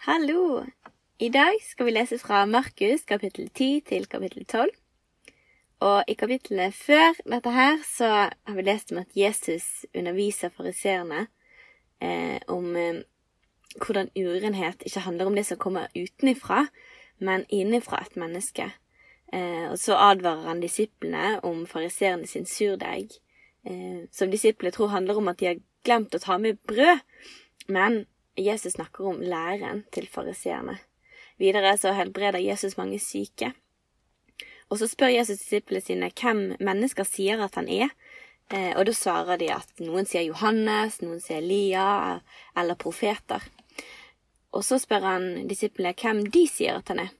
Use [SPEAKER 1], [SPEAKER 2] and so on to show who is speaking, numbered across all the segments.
[SPEAKER 1] Hallo! I dag skal vi lese fra Markus kapittel 10 til kapittel 12. Og i kapitlene før dette her så har vi lest om at Jesus underviser fariseerne eh, om eh, hvordan urenhet ikke handler om det som kommer utenifra, men innenfra et menneske. Eh, og så advarer han disiplene om fariseerne sin surdeig, eh, som disiplene tror handler om at de har glemt å ta med brød. Men Jesus snakker om læren til fariseerne. Videre så helbreder Jesus mange syke. Og så spør Jesus disiplene sine hvem mennesker sier at han er. Eh, og da svarer de at noen sier Johannes, noen sier Elia eller profeter. Og så spør han disiplene hvem de sier at han er.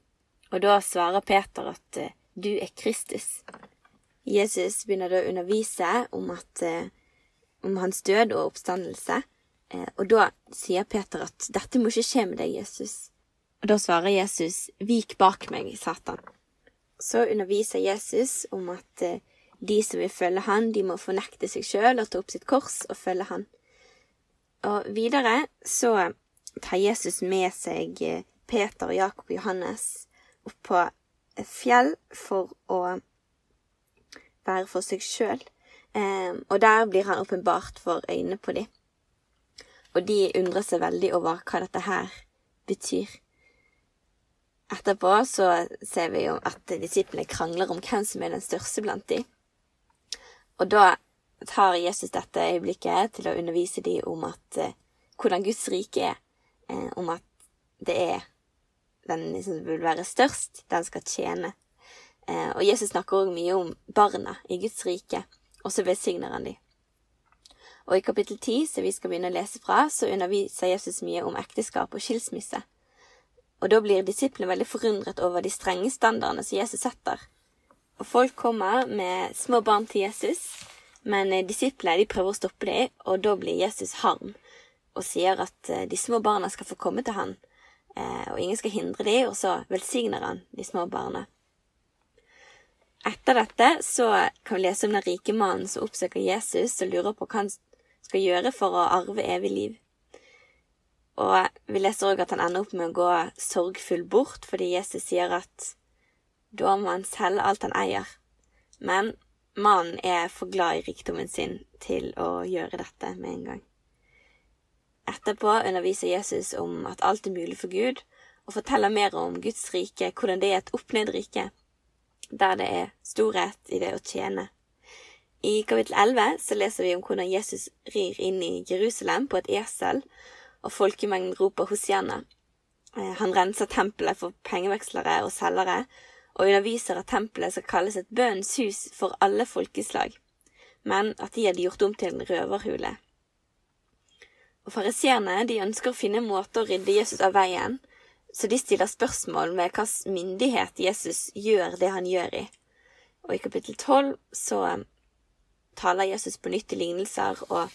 [SPEAKER 1] Og da svarer Peter at eh, du er Kristus. Jesus begynner da å undervise om, at, eh, om hans død og oppstandelse. Eh, og da sier Peter at dette må ikke skje med deg, Jesus. Og da svarer Jesus, vik bak meg, Satan. Så underviser Jesus om at eh, de som vil følge han, de må fornekte seg sjøl og ta opp sitt kors og følge han. Og videre så tar Jesus med seg Peter og Jakob og Johannes opp på et fjell for å være for seg sjøl. og der blir han åpenbart for øynene på dem og de undrer seg veldig over hva dette her betyr. Etterpå så ser vi jo at disiplene krangler om hvem som er den største blant de. Og da tar Jesus dette øyeblikket til å undervise de om at eh, hvordan Guds rike er, eh, om at det er den som vil være størst, den skal tjene. Eh, og Jesus snakker òg mye om barna i Guds rike, og så velsigner han dem. Og i kapittel ti, som vi skal begynne å lese fra, så underviser Jesus mye om ekteskap og skilsmisse. Og da blir disiplene veldig forundret over de strenge standardene som Jesus setter. Og folk kommer med små barn til Jesus, men eh, disiplene de prøver å stoppe dem, og da blir Jesus harm og sier at eh, de små barna skal få komme til han, eh, og ingen skal hindre dem, og så velsigner han de små barna. Etter dette så kan vi lese om den rike mannen som oppsøker Jesus og lurer på hva han skal gjøre for å arve evig liv. Og vi leser òg at han ender opp med å gå sorgfull bort fordi Jesus sier at da må han selge alt han eier. Men mannen er for glad i rikdommen sin til å gjøre dette med en gang. Etterpå underviser Jesus om at alt er mulig for Gud, og forteller mer om Guds rike, hvordan det er et opp-ned-rike, der det er storhet i det å tjene i kapittel 11 så leser vi om hvordan Jesus rir inn i Jerusalem på et esel, og folkemengden roper Hosianna. Eh, han renser tempelet for pengevekslere og selgere, og underviser at tempelet skal kalles et bønnens hus for alle folkeslag, men at de hadde gjort om til en røverhule. Og Fariseerne ønsker å finne måter å rydde Jesus av veien, så de stiller spørsmål ved hvilken myndighet Jesus gjør det han gjør i. Og i kapittel tolv så taler Jesus på nytt i lignelser, og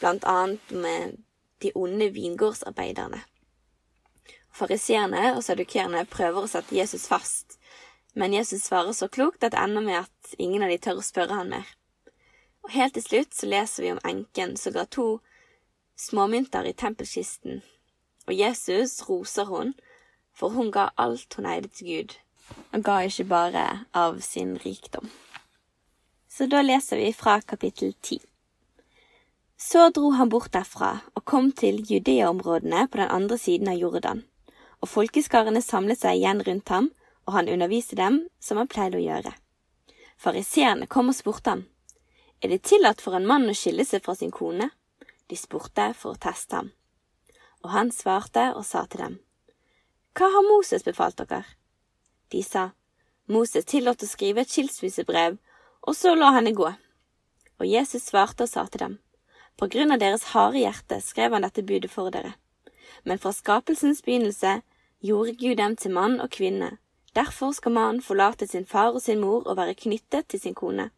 [SPEAKER 1] blant annet med de onde vingårdsarbeiderne. Fariseerne og sadukerene prøver å sette Jesus fast, men Jesus svarer så klokt at det ender med at ingen av de tør å spørre han mer. Og helt til slutt så leser vi om enken som ga to småmynter i tempelkisten, og Jesus roser hun, for hun ga alt hun eide til Gud, og ga ikke bare av sin rikdom. Så da leser vi fra kapittel ti. Så dro han bort derfra og kom til Judea-områdene på den andre siden av Jordan, og folkeskarene samlet seg igjen rundt ham, og han underviste dem som han pleide å gjøre. Fariseerne kom og spurte ham, Er det tillatt for en mann å skille seg fra sin kone? De spurte for å teste ham. Og han svarte og sa til dem, Hva har Moses befalt dere? De sa, Moses tillot å skrive et skilsmissebrev og så la henne gå. Og Jesus svarte og sa til dem, På grunn av deres harde hjerte skrev han dette budet for dere. Men fra skapelsens begynnelse gjorde Gud dem til mann og kvinne. Derfor skal mannen forlate sin far og sin mor og være knyttet til sin kone,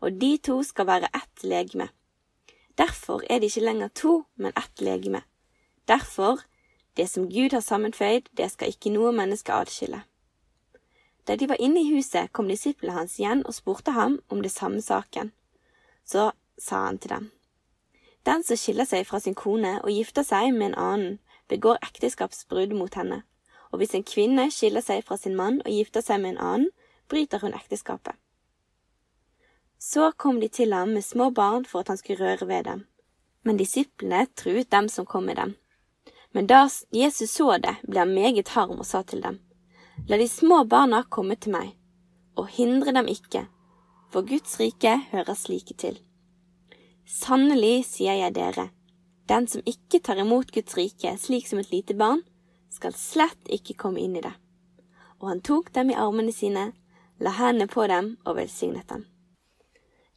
[SPEAKER 1] og de to skal være ett legeme. Derfor er de ikke lenger to, men ett legeme. Derfor, det som Gud har sammenføyd, det skal ikke noe menneske adskille. Da de var inne i huset, kom disiplene hans igjen og spurte ham om det samme saken. Så sa han til dem, Den som skiller seg fra sin kone og gifter seg med en annen, begår ekteskapsbrudd mot henne, og hvis en kvinne skiller seg fra sin mann og gifter seg med en annen, bryter hun ekteskapet. Så kom de til ham med små barn for at han skulle røre ved dem, men disiplene truet dem som kom med dem. Men da Jesus så det, ble han meget harm og sa til dem, La de små barna komme til meg, og hindre dem ikke, for Guds rike hører slike til. Sannelig sier jeg dere, den som ikke tar imot Guds rike slik som et lite barn, skal slett ikke komme inn i det. Og han tok dem i armene sine, la hendene på dem og velsignet dem.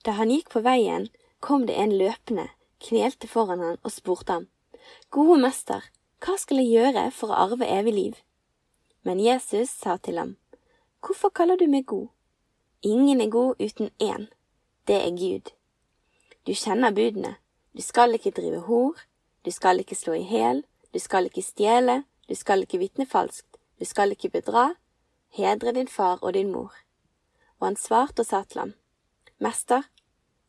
[SPEAKER 1] Da han gikk på veien, kom det en løpende, knelte foran han og spurte ham, Gode mester, hva skal jeg gjøre for å arve evig liv? Men Jesus sa til ham, Hvorfor kaller du meg god? Ingen er god uten én, det er Gud. Du kjenner budene, du skal ikke drive hor, du skal ikke slå i hæl, du skal ikke stjele, du skal ikke vitne falskt, du skal ikke bedra, hedre din far og din mor. Og han svarte og sa til ham, Mester,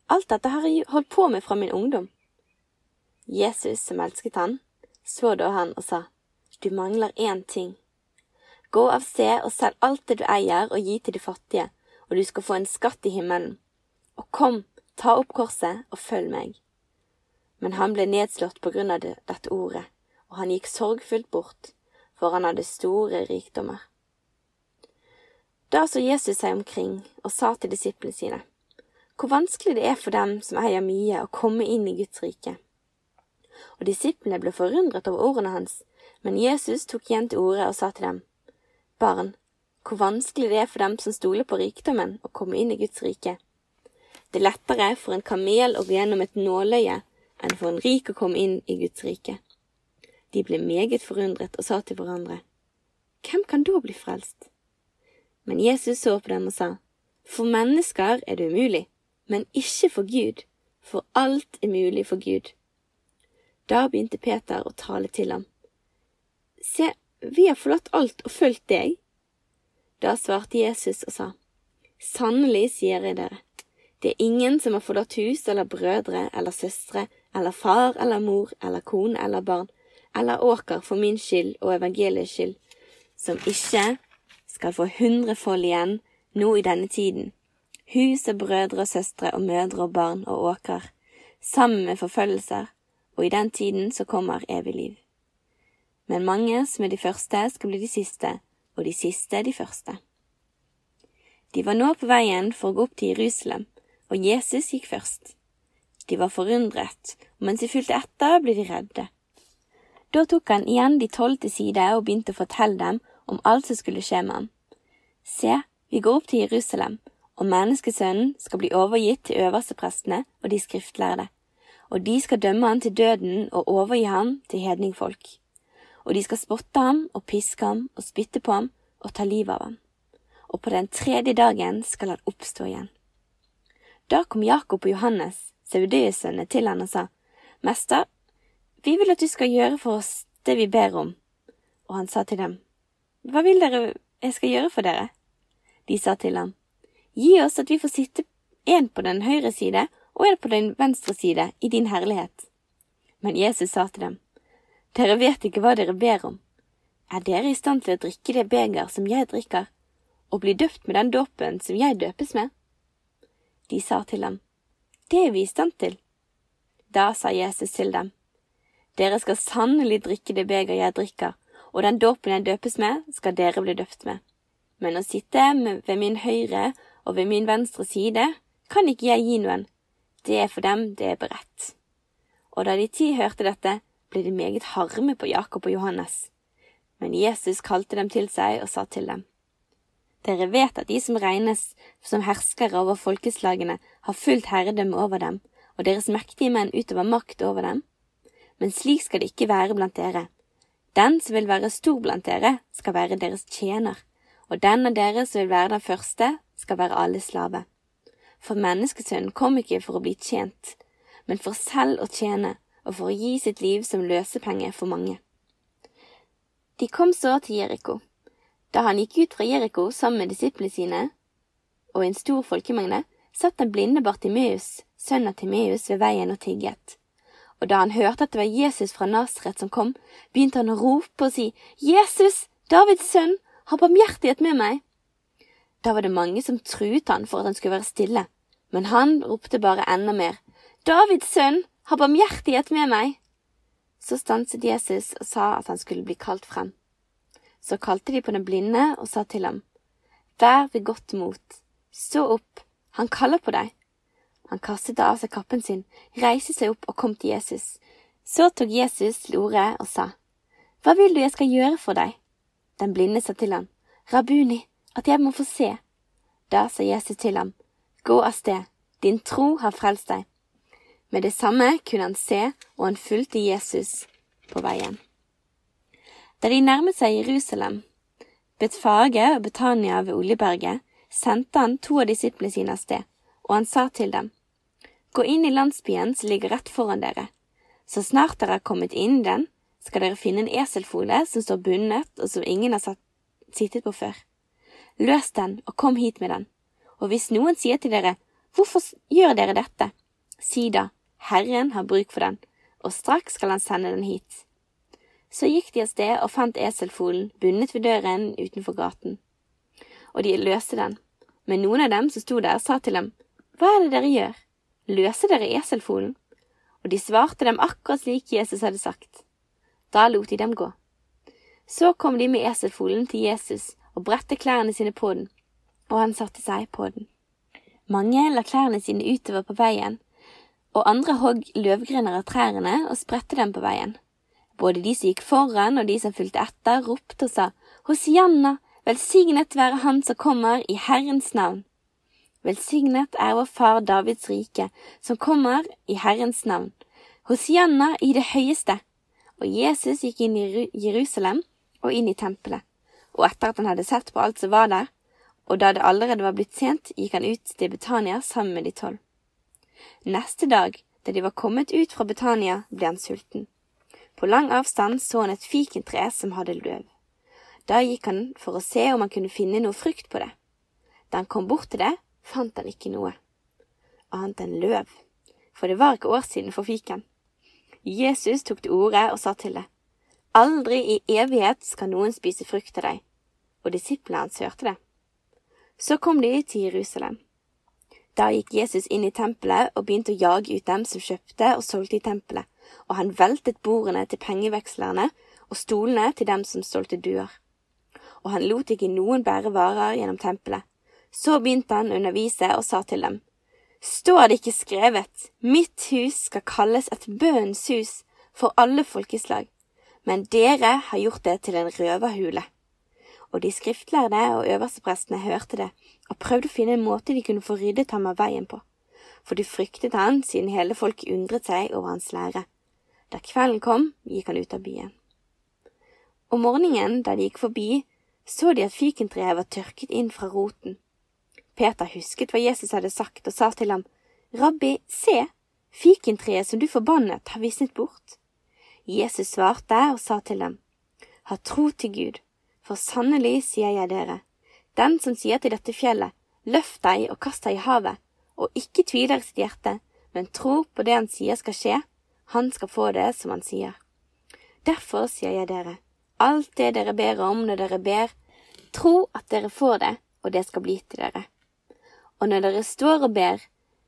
[SPEAKER 1] alt dette har jeg holdt på med fra min ungdom. Jesus, som elsket han, så da han og sa, Du mangler én ting. Gå av sted og selg alt det du eier og gi til de fattige, og du skal få en skatt i himmelen. Og kom, ta opp korset og følg meg. Men han ble nedslått på grunn av det, dette ordet, og han gikk sorgfullt bort, for han hadde store rikdommer. Da så Jesus seg omkring og sa til disiplene sine, hvor vanskelig det er for dem som eier mye, å komme inn i Guds rike. Og disiplene ble forundret over ordene hans, men Jesus tok igjen til orde og sa til dem, Barn, hvor vanskelig det er for dem som stoler på rikdommen, å komme inn i Guds rike. Det er lettere for en kamel å gå gjennom et nåløye enn for en rik å komme inn i Guds rike. De ble meget forundret og sa til hverandre, Hvem kan da bli frelst? Men Jesus så på dem og sa, For mennesker er det umulig, men ikke for Gud, for alt er mulig for Gud. Da begynte Peter å tale til ham. Se, vi har forlatt alt og fulgt deg. Da svarte Jesus og sa, Sannelig sier jeg dere, det er ingen som har forlatt hus eller brødre eller søstre eller far eller mor eller kone eller barn eller åker for min skyld og evangeliets skyld, som ikke skal få hundrefold igjen nå i denne tiden, hus og brødre og søstre og mødre og barn og åker, sammen med forfølgelser, og i den tiden så kommer evig liv. Men mange som er de første, skal bli de siste, og de siste de første. De var nå på veien for å gå opp til Jerusalem, og Jesus gikk først. De var forundret, og mens de fulgte etter, ble de redde. Da tok han igjen de tolv til side og begynte å fortelle dem om alt som skulle skje med ham. Se, vi går opp til Jerusalem, og menneskesønnen skal bli overgitt til øversteprestene og de skriftlærde, og de skal dømme han til døden og overgi ham til hedningfolk. Og de skal spotte ham og piske ham og spytte på ham og ta livet av ham. Og på den tredje dagen skal han oppstå igjen. Da kom Jakob og Johannes, Sevedeus-sønnene, til han og sa, Mester, vi vil at du skal gjøre for oss det vi ber om. Og han sa til dem, Hva vil dere jeg skal gjøre for dere? De sa til ham, Gi oss at vi får sitte en på den høyre side og en på den venstre side i din herlighet. Men Jesus sa til dem, Dere vet ikke hva dere ber om. Er dere i stand til å drikke det beger som jeg drikker, og bli døpt med den dåpen som jeg døpes med? De sa til ham, Det er vi i stand til. Da sa Jesus til dem, Dere skal sannelig drikke det beger jeg drikker, og den dåpen jeg døpes med, skal dere bli døpt med. Men å sitte ved min høyre og ved min venstre side kan ikke jeg gi noen, det er for dem det er beredt. Og da de ti hørte dette, ble de meget harme på Jakob og Johannes. Men Jesus kalte dem til seg og sa til dem, dere vet at de som regnes som herskere over folkeslagene, har fullt herredømme over dem, og deres mektige menn utøver makt over dem. Men slik skal det ikke være blant dere. Den som vil være stor blant dere, skal være deres tjener, og den av dere som vil være den første, skal være alle slave. For menneskesønnen kom ikke for å bli tjent, men for selv å tjene og for å gi sitt liv som løsepenge for mange. De kom så til Jeriko. Da han gikk ut fra Jeriko sammen med disiplene sine og en stor folkemengde, satt den blinde Bartimeus, sønn av Timeus, ved veien og tigget. og da han hørte at det var Jesus fra Nasret som kom, begynte han å rope og si, Jesus, Davids sønn, ha barmhjertighet med meg. Da var det mange som truet han for at han skulle være stille, men han ropte bare enda mer, Davids sønn, ha barmhjertighet med meg. Så stanset Jesus og sa at han skulle bli kalt frem. Så kalte de på den blinde og sa til ham, Vær ved godt mot, stå opp, han kaller på deg. Han kastet av seg kappen sin, reiste seg opp og kom til Jesus. Så tok Jesus til orde og sa, Hva vil du jeg skal gjøre for deg? Den blinde sa til ham, Rabuni, at jeg må få se. Da sa Jesus til ham, Gå av sted, din tro har frelst deg. Med det samme kunne han se, og han fulgte Jesus på veien. Da de nærmet seg Jerusalem, Betfage og Betania ved Oljeberget, sendte han to av disiplene sine av sted, og han sa til dem, Gå inn i landsbyen som ligger rett foran dere. Så snart dere har kommet inn i den, skal dere finne en eselfole som står bundet og som ingen har satt, sittet på før. Løs den og kom hit med den. Og hvis noen sier til dere, Hvorfor gjør dere dette? Si da, Herren har bruk for den, og straks skal han sende den hit. Så gikk de av sted og fant eselfolen bundet ved døren utenfor gaten. Og de løste den. Men noen av dem som sto der, sa til dem, Hva er det dere gjør? Løser dere eselfolen? Og de svarte dem akkurat slik Jesus hadde sagt. Da lot de dem gå. Så kom de med eselfolen til Jesus og bredte klærne sine på den, og han satte seg på den. Mange la klærne sine utover på veien, og andre hogg løvgrener av trærne og spredte dem på veien. Både de som gikk foran og de som fulgte etter, ropte og sa, Hosianna, velsignet være Han som kommer i Herrens navn. Velsignet er vår far Davids rike, som kommer i Herrens navn. Hosianna i det høyeste. Og Jesus gikk inn i Jerusalem og inn i tempelet, og etter at han hadde sett på alt som var der, og da det allerede var blitt sent, gikk han ut til Betania sammen med de tolv. Neste dag, da de var kommet ut fra Betania, ble han sulten. På lang avstand så han et fikentre som hadde løv. Da gikk han for å se om han kunne finne noe frukt på det. Da han kom bort til det, fant han ikke noe annet enn løv, for det var ikke år siden for fiken. Jesus tok til orde og sa til det, Aldri i evighet skal noen spise frukt av deg, og disiplene hans hørte det. Så kom de til Jerusalem. Da gikk Jesus inn i tempelet og begynte å jage ut dem som kjøpte og solgte i tempelet, og han veltet bordene til pengevekslerne og stolene til dem som solgte duer. Og han lot ikke noen bære varer gjennom tempelet. Så begynte han å undervise og sa til dem, Står det ikke skrevet, Mitt hus skal kalles et bønnens hus for alle folkeslag, men dere har gjort det til en røverhule. Og de skriftlærde og øversteprestene hørte det og prøvde å finne en måte de kunne få ryddet ham av veien på, for de fryktet han siden hele folket undret seg over hans lære. Da kvelden kom, gikk han ut av byen. Om morgenen, da de gikk forbi, så de at fikentreet var tørket inn fra roten. Peter husket hva Jesus hadde sagt, og sa til ham, Rabbi, se, fikentreet som du forbannet, har visnet bort. Jesus svarte og sa til dem, Ha tro til Gud, for sannelig sier jeg dere, den som sier til dette fjellet, løft deg og kast deg i havet, og ikke tviler i sitt hjerte, men tror på det han sier skal skje, han skal få det som han sier. Derfor sier jeg dere, alt det dere ber om når dere ber, tro at dere får det, og det skal bli til dere. Og når dere står og ber,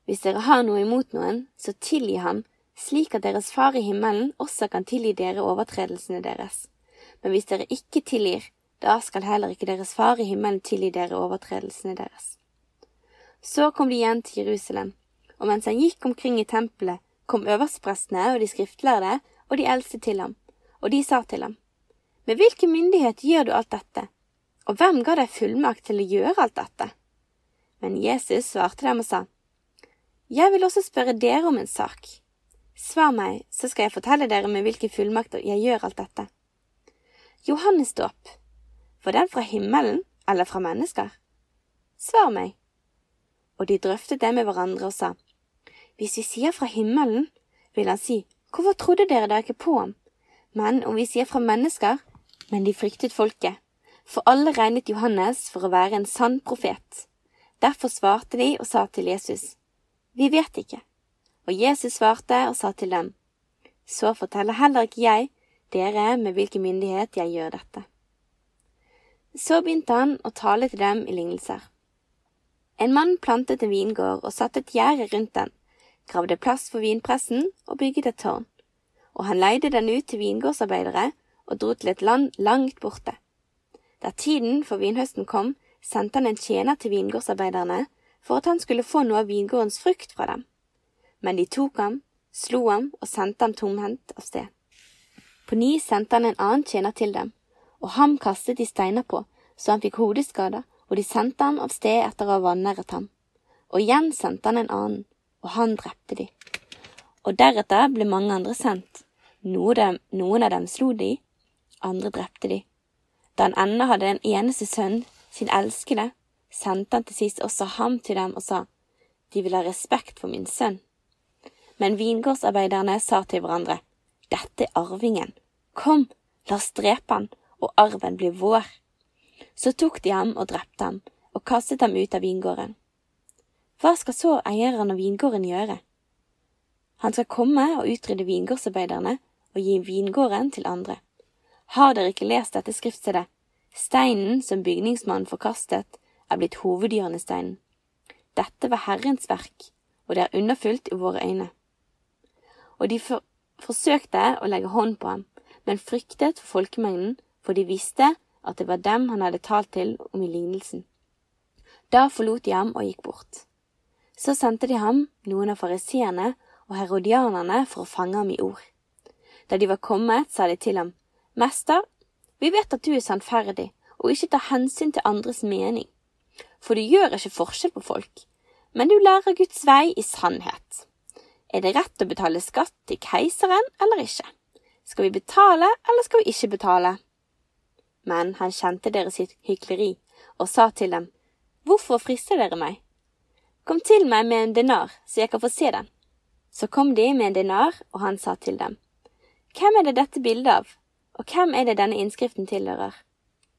[SPEAKER 1] hvis dere har noe imot noen, så tilgi ham, slik at deres Far i himmelen også kan tilgi dere overtredelsene deres. Men hvis dere ikke tilgir, da skal heller ikke deres Far i himmelen tilgi dere overtredelsene deres. Så kom de igjen til Jerusalem, og mens han gikk omkring i tempelet, kom øversteprestene og de skriftlærde og de eldste til ham, og de sa til ham, Med hvilken myndighet gjør du alt dette, og hvem ga deg fullmakt til å gjøre alt dette? Men Jesus svarte dem og sa, Jeg vil også spørre dere om en sak. Svar meg, så skal jeg fortelle dere med hvilke fullmakter jeg gjør alt dette. Johannes dåp, var den fra himmelen eller fra mennesker? Svar meg. Og de drøftet det med hverandre og sa, Hvis vi sier fra himmelen, vil han si, Hvorfor trodde dere da ikke på ham? Men om vi sier fra mennesker, men de fryktet folket, for alle regnet Johannes for å være en sann profet. Derfor svarte de og sa til Jesus, Vi vet ikke. Og Jesus svarte og sa til dem, så forteller heller ikke jeg dere med hvilken myndighet jeg gjør dette. Så begynte han å tale til dem i lignelser. En mann plantet en vingård og satte et gjerde rundt den, gravde plass for vinpressen og bygget et tårn, og han leide den ut til vingårdsarbeidere og dro til et land langt borte. Da tiden for vinhøsten kom, sendte han en tjener til vingårdsarbeiderne for at han skulle få noe av vingårdens frukt fra dem. Men de tok ham, slo ham og sendte ham tomhendt av sted. På ny sendte han en annen tjener til dem, og ham kastet de steiner på, så han fikk hodeskader, og de sendte ham av sted etter å ha vanæret ham. Og igjen sendte han en annen, og han drepte de. Og deretter ble mange andre sendt. Noen av dem slo de, andre drepte de. Da han ennå hadde den eneste sønn, sin elskede, sendte han til sist også ham til dem og sa, De vil ha respekt for min sønn. Men vingårdsarbeiderne sa til hverandre, Dette er arvingen. Kom, la oss drepe han, og arven blir vår. Så tok de ham og drepte ham, og kastet ham ut av vingården. Hva skal så eieren av vingården gjøre? Han skal komme og utrydde vingårdsarbeiderne og gi vingården til andre. Har dere ikke lest dette skriftstedet? Steinen som bygningsmannen forkastet, er blitt hovedhjørnesteinen. Dette var Herrens verk, og det er underfullt i våre øyne. Og de for forsøkte å legge hånd på ham, men fryktet for folkemengden, for de visste at det var dem han hadde talt til om i lignelsen. Da forlot de ham og gikk bort. Så sendte de ham, noen av fariseerne og herodianerne, for å fange ham i ord. Da de var kommet, sa de til ham, Mester, vi vet at du er sannferdig og ikke tar hensyn til andres mening, for du gjør ikke forskjell på folk, men du lærer Guds vei i sannhet. Er det rett å betale skatt til keiseren eller ikke? Skal vi betale eller skal vi ikke betale? Men han kjente deres hykleri og sa til dem, Hvorfor frister dere meg? Kom til meg med en denar, så jeg kan få se den. Så kom de med en denar, og han sa til dem, Hvem er det dette bildet av? Og hvem er det denne innskriften tilhører?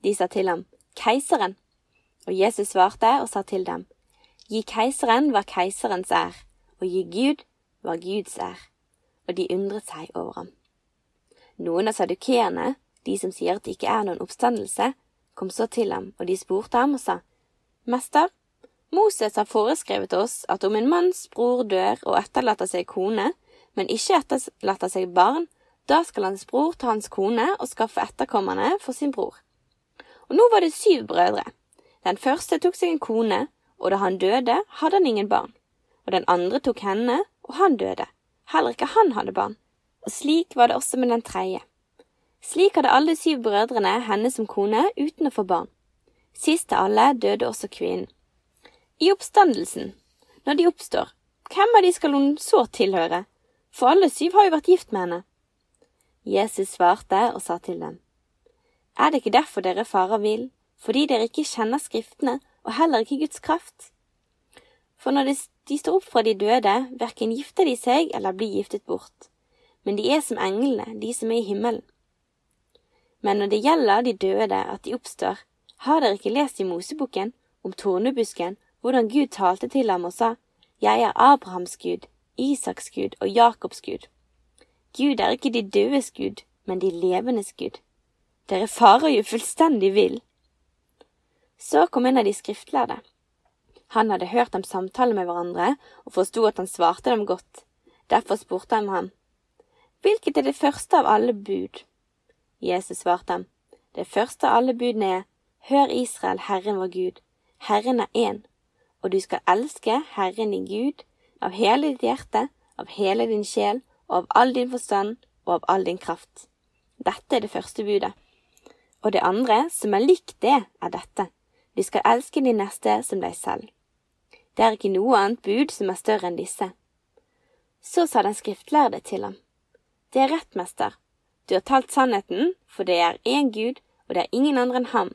[SPEAKER 1] De sa til ham, Keiseren. Og Jesus svarte og sa til dem, Gi keiseren hva keiserens er, og gi Gud hva Guds er. Og de undret seg over ham. Noen av sadukeerne, de som sier at det ikke er noen oppstandelse, kom så til ham, og de spurte ham og sa, Mester, Moses har foreskrevet oss at om en manns bror dør og etterlater seg kone, men ikke etterlater seg barn, da skal hans bror ta hans kone og skaffe etterkommerne for sin bror. Og nå var det syv brødre. Den første tok seg en kone, og da han døde, hadde han ingen barn. Og den andre tok henne, og han døde. Heller ikke han hadde barn. Og slik var det også med den tredje. Slik hadde alle syv brødrene henne som kone uten å få barn. Sist av alle døde også kvinnen. I oppstandelsen, når de oppstår, hvem av de skal hun så tilhøre? For alle syv har jo vært gift med henne. Jesus svarte og sa til dem, Er det ikke derfor dere farer vill, fordi dere ikke kjenner Skriftene og heller ikke Guds kraft? For når de står opp fra de døde, verken gifter de seg eller blir giftet bort, men de er som englene, de som er i himmelen. Men når det gjelder de døde, at de oppstår, har dere ikke lest i Moseboken om tornebusken, hvordan Gud talte til ham og sa, Jeg er Abrahams Gud, Isaks Gud og Jakobs Gud. Gud er ikke de dødes Gud, men de levendes Gud. Dere farer jo fullstendig vill. Så kom en av de skriftlærde. Han hadde hørt dem samtale med hverandre og forsto at han svarte dem godt. Derfor spurte han ham, Hvilket er det første av alle bud? Jesus svarte ham, Det første av alle budene er, Hør Israel, Herren vår Gud, Herren er én, og du skal elske Herren din Gud av hele ditt hjerte, av hele din sjel og av all din forstand og av all din kraft. Dette er det første budet. Og det andre, som er likt det, er dette. Du skal elske din neste som deg selv. Det er ikke noe annet bud som er større enn disse. Så sa den skriftlærde til ham. Det er rett, mester. Du har talt sannheten, for det er én Gud, og det er ingen andre enn ham.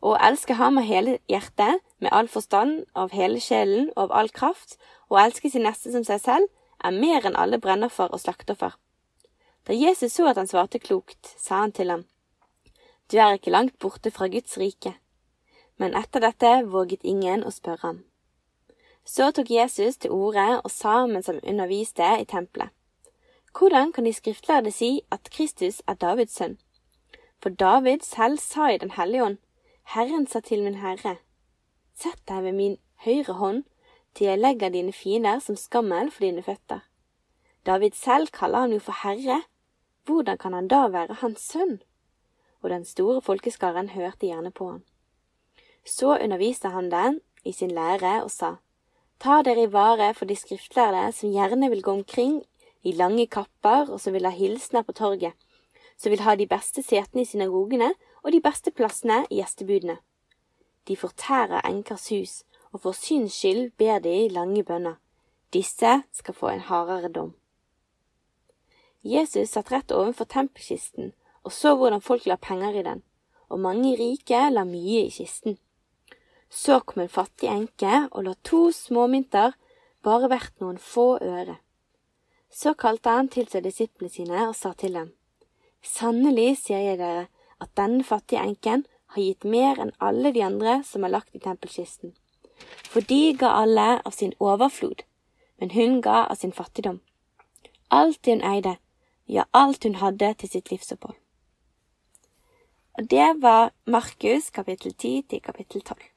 [SPEAKER 1] Og å elske ham av hele hjertet, med all forstand, av hele sjelen og av all kraft, og å elske sin neste som seg selv, er mer enn alle brennoffer og slakteoffer. Da Jesus så at han svarte klokt, sa han til ham, Du er ikke langt borte fra Guds rike. Men etter dette våget ingen å spørre ham. Så tok Jesus til orde og sa mens han underviste i tempelet, Hvordan kan de skriftlærde si at Kristus er Davids sønn? For David selv sa i Den hellige ånd, Herren sa til min Herre, Sett deg ved min høyre hånd til jeg legger dine fiender som skammel for dine føtter. David selv kaller han jo for Herre, hvordan kan han da være hans sønn? Og den store folkeskaren hørte gjerne på han. Så underviste han den i sin lære og sa, Ta dere i vare for de skriftlærde som gjerne vil gå omkring i lange kapper og som vil ha hilsener på torget, som vil ha de beste setene i synagogene og de beste plassene i gjestebudene. De fortærer enkers hus, og for syns skyld ber de lange bønner. Disse skal få en hardere dom. Jesus satt rett ovenfor tempelkisten og så hvordan folk la penger i den, og mange rike la mye i kisten. Så kom en fattig enke og la to småmynter, bare verdt noen få øre. Så kalte han til seg disiplene sine og sa til dem, Sannelig sier jeg dere at denne fattige enken har gitt mer enn alle de andre som er lagt i tempelkisten. For de ga alle av sin overflod, men hun ga av sin fattigdom. Alt det hun eide, ja, alt hun hadde til sitt livsopphold. Og det var Markus kapittel 10 til kapittel 12.